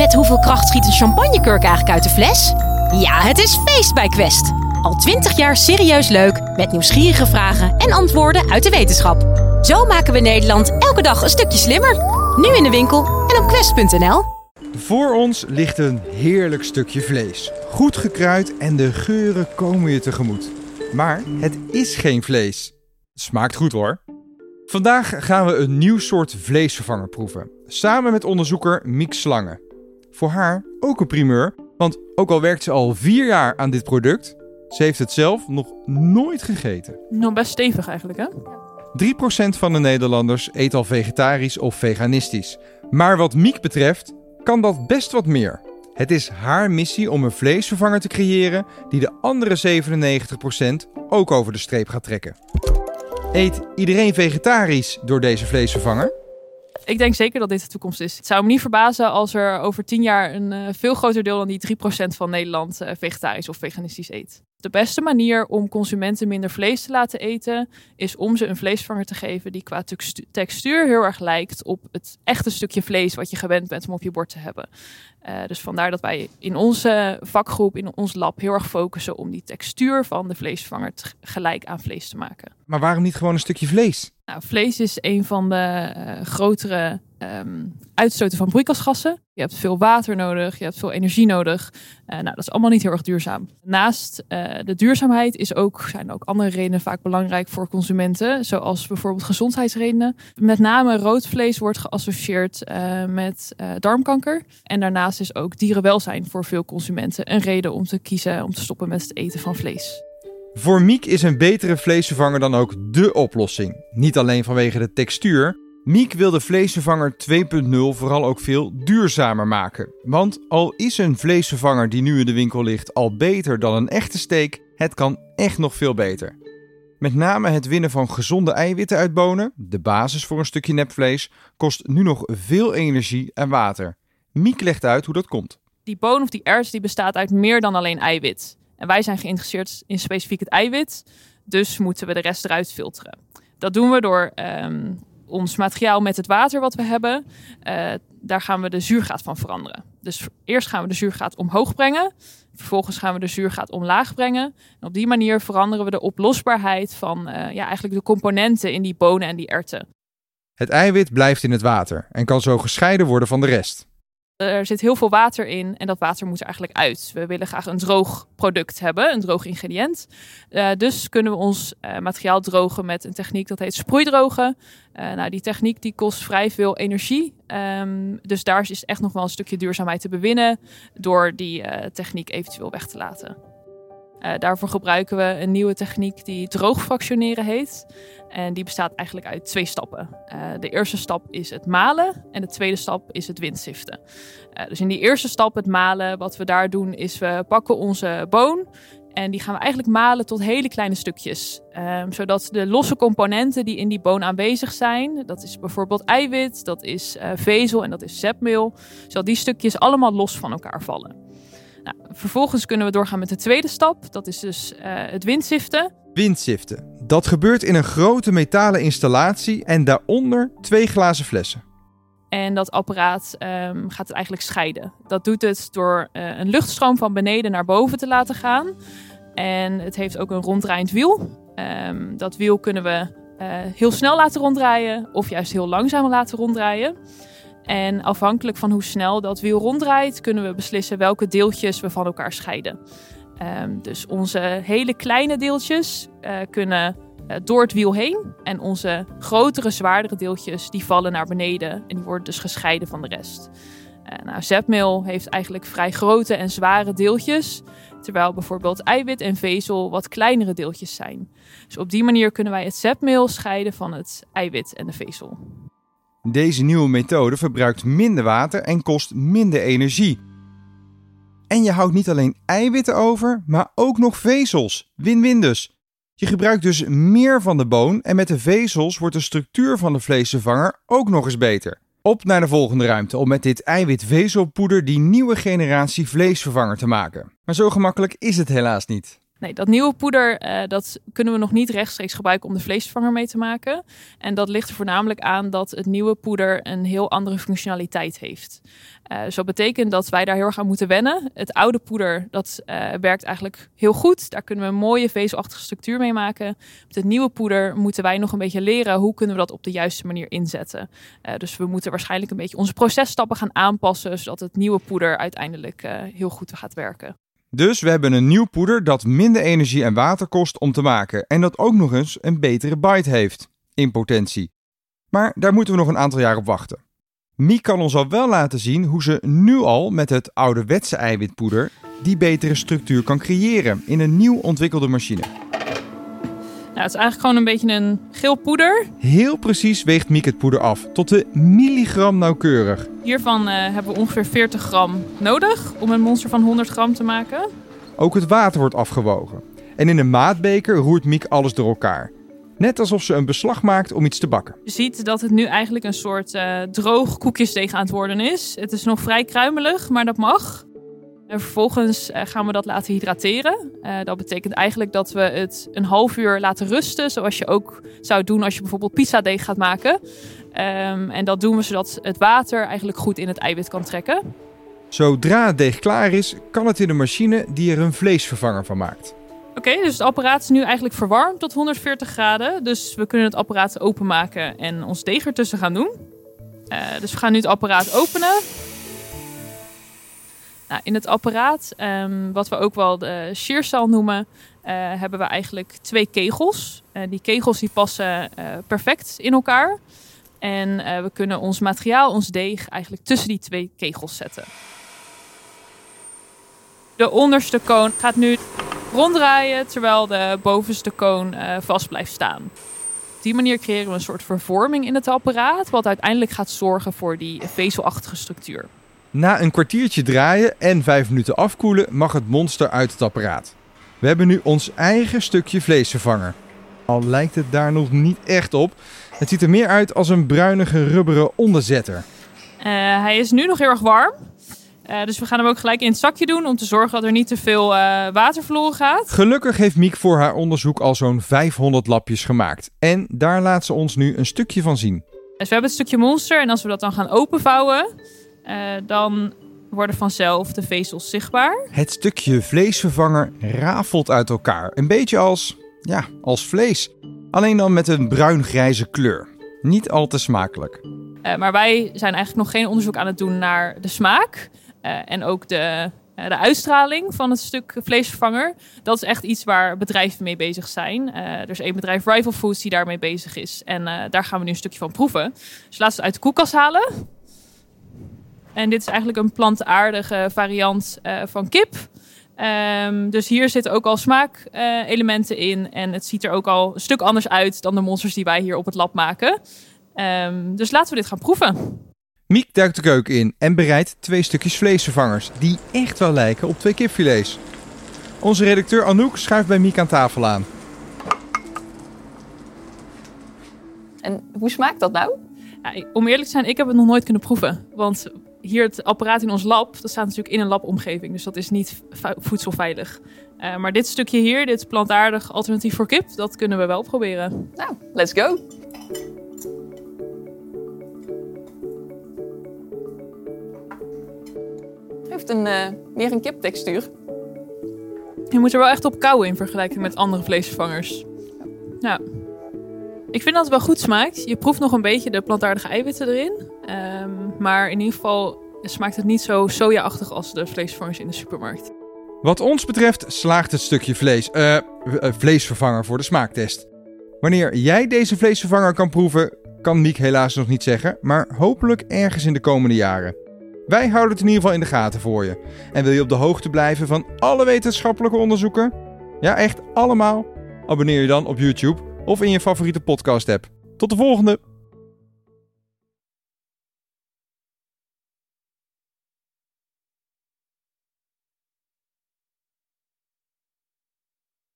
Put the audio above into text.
Met hoeveel kracht schiet een champagnekurk eigenlijk uit de fles? Ja, het is feest bij Quest. Al twintig jaar serieus leuk, met nieuwsgierige vragen en antwoorden uit de wetenschap. Zo maken we Nederland elke dag een stukje slimmer. Nu in de winkel en op quest.nl. Voor ons ligt een heerlijk stukje vlees. Goed gekruid en de geuren komen je tegemoet. Maar het is geen vlees. Smaakt goed hoor. Vandaag gaan we een nieuw soort vleesvervanger proeven. Samen met onderzoeker Miek Slangen. Voor haar ook een primeur, want ook al werkt ze al vier jaar aan dit product, ze heeft het zelf nog nooit gegeten. Nog best stevig eigenlijk, hè? 3% van de Nederlanders eet al vegetarisch of veganistisch. Maar wat Miek betreft, kan dat best wat meer. Het is haar missie om een vleesvervanger te creëren die de andere 97% ook over de streep gaat trekken. Eet iedereen vegetarisch door deze vleesvervanger? Ik denk zeker dat dit de toekomst is. Het zou me niet verbazen als er over tien jaar een uh, veel groter deel dan die 3% van Nederland uh, vegetarisch of veganistisch eet. De beste manier om consumenten minder vlees te laten eten, is om ze een vleesvanger te geven die qua textuur heel erg lijkt op het echte stukje vlees wat je gewend bent om op je bord te hebben. Uh, dus vandaar dat wij in onze vakgroep, in ons lab, heel erg focussen om die textuur van de vleesvervanger gelijk aan vlees te maken. Maar waarom niet gewoon een stukje vlees? Nou, vlees is een van de uh, grotere um, uitstoten van broeikasgassen. Je hebt veel water nodig, je hebt veel energie nodig. Uh, nou, dat is allemaal niet heel erg duurzaam. Naast uh, de duurzaamheid is ook, zijn ook andere redenen vaak belangrijk voor consumenten, zoals bijvoorbeeld gezondheidsredenen. Met name rood vlees wordt geassocieerd met darmkanker. En daarnaast is ook dierenwelzijn voor veel consumenten een reden om te kiezen om te stoppen met het eten van vlees. Voor Miek is een betere vleesvervanger dan ook dé oplossing. Niet alleen vanwege de textuur, Miek wil de vleesvervanger 2.0 vooral ook veel duurzamer maken. Want al is een vleesvervanger die nu in de winkel ligt al beter dan een echte steak, het kan echt nog veel beter. Met name het winnen van gezonde eiwitten uit bonen, de basis voor een stukje nepvlees, kost nu nog veel energie en water. Miek legt uit hoe dat komt. Die boon of die ers die bestaat uit meer dan alleen eiwit. En wij zijn geïnteresseerd in specifiek het eiwit, dus moeten we de rest eruit filteren. Dat doen we door um, ons materiaal met het water wat we hebben, uh, daar gaan we de zuurgraad van veranderen. Dus eerst gaan we de zuurgraad omhoog brengen. Vervolgens gaan we de zuurgraad omlaag brengen. En op die manier veranderen we de oplosbaarheid van uh, ja, eigenlijk de componenten in die bonen en die erten. Het eiwit blijft in het water en kan zo gescheiden worden van de rest er zit heel veel water in en dat water moet er eigenlijk uit. We willen graag een droog product hebben, een droog ingrediënt. Uh, dus kunnen we ons uh, materiaal drogen met een techniek dat heet sproeidrogen. Uh, nou, die techniek die kost vrij veel energie. Um, dus daar is echt nog wel een stukje duurzaamheid te bewinnen door die techniek eventueel weg te laten. Uh, daarvoor gebruiken we een nieuwe techniek die droogfractioneren heet. En die bestaat eigenlijk uit twee stappen. Uh, de eerste stap is het malen en de tweede stap is het windziften. Uh, dus in die eerste stap, het malen, wat we daar doen is we pakken onze boon en die gaan we eigenlijk malen tot hele kleine stukjes. Um, zodat de losse componenten die in die boon aanwezig zijn, dat is bijvoorbeeld eiwit, dat is vezel en dat is zetmeel, zodat die stukjes allemaal los van elkaar vallen. Nou, vervolgens kunnen we doorgaan met de tweede stap. Dat is dus uh, het windziften. Windziften. Dat gebeurt in een grote metalen installatie en daaronder twee glazen flessen. En dat apparaat um, gaat het eigenlijk scheiden. Dat doet het door uh, een luchtstroom van beneden naar boven te laten gaan. En het heeft ook een ronddraaiend wiel. Um, dat wiel kunnen we uh, heel snel laten ronddraaien of juist heel langzaam laten ronddraaien. En afhankelijk van hoe snel dat wiel ronddraait, kunnen we beslissen welke deeltjes we van elkaar scheiden. Um, dus onze hele kleine deeltjes uh, kunnen uh, door het wiel heen. En onze grotere, zwaardere deeltjes die vallen naar beneden. En die worden dus gescheiden van de rest. Uh, nou, zetmeel heeft eigenlijk vrij grote en zware deeltjes. Terwijl bijvoorbeeld eiwit en vezel wat kleinere deeltjes zijn. Dus op die manier kunnen wij het zetmeel scheiden van het eiwit en de vezel. Deze nieuwe methode verbruikt minder water en kost minder energie. En je houdt niet alleen eiwitten over, maar ook nog vezels. Win-win dus. Je gebruikt dus meer van de boon en met de vezels wordt de structuur van de vleesvervanger ook nog eens beter. Op naar de volgende ruimte om met dit eiwit-vezelpoeder die nieuwe generatie vleesvervanger te maken. Maar zo gemakkelijk is het helaas niet. Nee, dat nieuwe poeder uh, dat kunnen we nog niet rechtstreeks gebruiken om de vleesvervanger mee te maken. En dat ligt er voornamelijk aan dat het nieuwe poeder een heel andere functionaliteit heeft. Uh, dus dat betekent dat wij daar heel erg aan moeten wennen. Het oude poeder dat uh, werkt eigenlijk heel goed. Daar kunnen we een mooie vezelachtige structuur mee maken. Met het nieuwe poeder moeten wij nog een beetje leren hoe kunnen we dat op de juiste manier inzetten. dus we moeten waarschijnlijk een beetje onze processtappen gaan aanpassen, zodat het nieuwe poeder uiteindelijk heel goed gaat werken. Dus we hebben een nieuw poeder dat minder energie en water kost om te maken en dat ook nog eens een betere bite heeft, in potentie. Maar daar moeten we nog een aantal jaar op wachten. Mie kan ons al wel laten zien hoe ze nu al met het ouderwetse eiwitpoeder die betere structuur kan creëren in een nieuw ontwikkelde machine. Nou, het is eigenlijk gewoon een beetje een geel poeder. Heel precies weegt Miek het poeder af, tot de milligram nauwkeurig. Hiervan uh, hebben we ongeveer 40 gram nodig om een monster van 100 gram te maken. Ook het water wordt afgewogen. En in een maatbeker roert Miek alles door elkaar. Net alsof ze een beslag maakt om iets te bakken. Je ziet dat het nu eigenlijk een soort uh, droog koekjesdeeg aan het worden is. Het is nog vrij kruimelig, maar dat mag. En vervolgens uh, gaan we dat laten hydrateren. Uh, dat betekent eigenlijk dat we het een half uur laten rusten. Zoals je ook zou doen als je bijvoorbeeld pizzadeeg gaat maken. Um, en dat doen we zodat het water eigenlijk goed in het eiwit kan trekken. Zodra het deeg klaar is, kan het in de machine die er een vleesvervanger van maakt. Oké, okay, dus het apparaat is nu eigenlijk verwarmd tot 140 graden. Dus we kunnen het apparaat openmaken en ons deeg ertussen gaan doen. Uh, dus we gaan nu het apparaat openen. Nou, in het apparaat, um, wat we ook wel de shearsal noemen, uh, hebben we eigenlijk twee kegels. Uh, die kegels die passen uh, perfect in elkaar. En we kunnen ons materiaal, ons deeg, eigenlijk tussen die twee kegels zetten. De onderste koon gaat nu ronddraaien, terwijl de bovenste koon vast blijft staan. Op die manier creëren we een soort vervorming in het apparaat, wat uiteindelijk gaat zorgen voor die vezelachtige structuur. Na een kwartiertje draaien en vijf minuten afkoelen mag het monster uit het apparaat. We hebben nu ons eigen stukje vleesvervanger. Al lijkt het daar nog niet echt op. Het ziet er meer uit als een bruinige rubberen onderzetter. Uh, hij is nu nog heel erg warm. Uh, dus we gaan hem ook gelijk in het zakje doen om te zorgen dat er niet te veel uh, water verloren gaat. Gelukkig heeft Miek voor haar onderzoek al zo'n 500 lapjes gemaakt. En daar laat ze ons nu een stukje van zien. Dus we hebben het stukje monster en als we dat dan gaan openvouwen, uh, dan worden vanzelf de vezels zichtbaar. Het stukje vleesvervanger rafelt uit elkaar. Een beetje als, ja, als vlees. Alleen dan met een bruin-grijze kleur. Niet al te smakelijk. Uh, maar wij zijn eigenlijk nog geen onderzoek aan het doen naar de smaak. Uh, en ook de, de uitstraling van het stuk vleesvervanger. Dat is echt iets waar bedrijven mee bezig zijn. er is één bedrijf, Rival Foods, die daarmee bezig is. En daar gaan we nu een stukje van proeven. Dus laten we het uit de koelkast halen. En dit is eigenlijk een plantaardige variant uh, van kip. Um, dus hier zitten ook al smaakelementen uh, in. En het ziet er ook al een stuk anders uit dan de monsters die wij hier op het lab maken. Um, dus laten we dit gaan proeven. Miek duikt de keuken in en bereidt twee stukjes vleesvervangers. Die echt wel lijken op twee kipfilets. Onze redacteur Anouk schuift bij Miek aan tafel aan. En hoe smaakt dat nou? Ja, om eerlijk te zijn, ik heb het nog nooit kunnen proeven. Want hier het apparaat in ons lab, dat staat natuurlijk in een labomgeving. Dus dat is niet voedselveilig. Uh, maar dit stukje hier, dit plantaardig alternatief voor kip, dat kunnen we wel proberen. Nou, let's go. Heeft een, uh, meer een kiptextuur. Je moet er wel echt op kauwen in vergelijking met andere vleesvervangers. Ja. Ik vind dat het wel goed smaakt. Je proeft nog een beetje de plantaardige eiwitten erin. Um, maar in ieder geval smaakt het niet zo sojaachtig als de vleesvervangers in de supermarkt. Wat ons betreft slaagt het stukje vlees, uh, vleesvervanger voor de smaaktest. Wanneer jij deze vleesvervanger kan proeven, kan Miek helaas nog niet zeggen, maar hopelijk ergens in de komende jaren. Wij houden het in ieder geval in de gaten voor je. En wil je op de hoogte blijven van alle wetenschappelijke onderzoeken? Ja, echt allemaal? Abonneer je dan op YouTube of in je favoriete podcast app. Tot de volgende!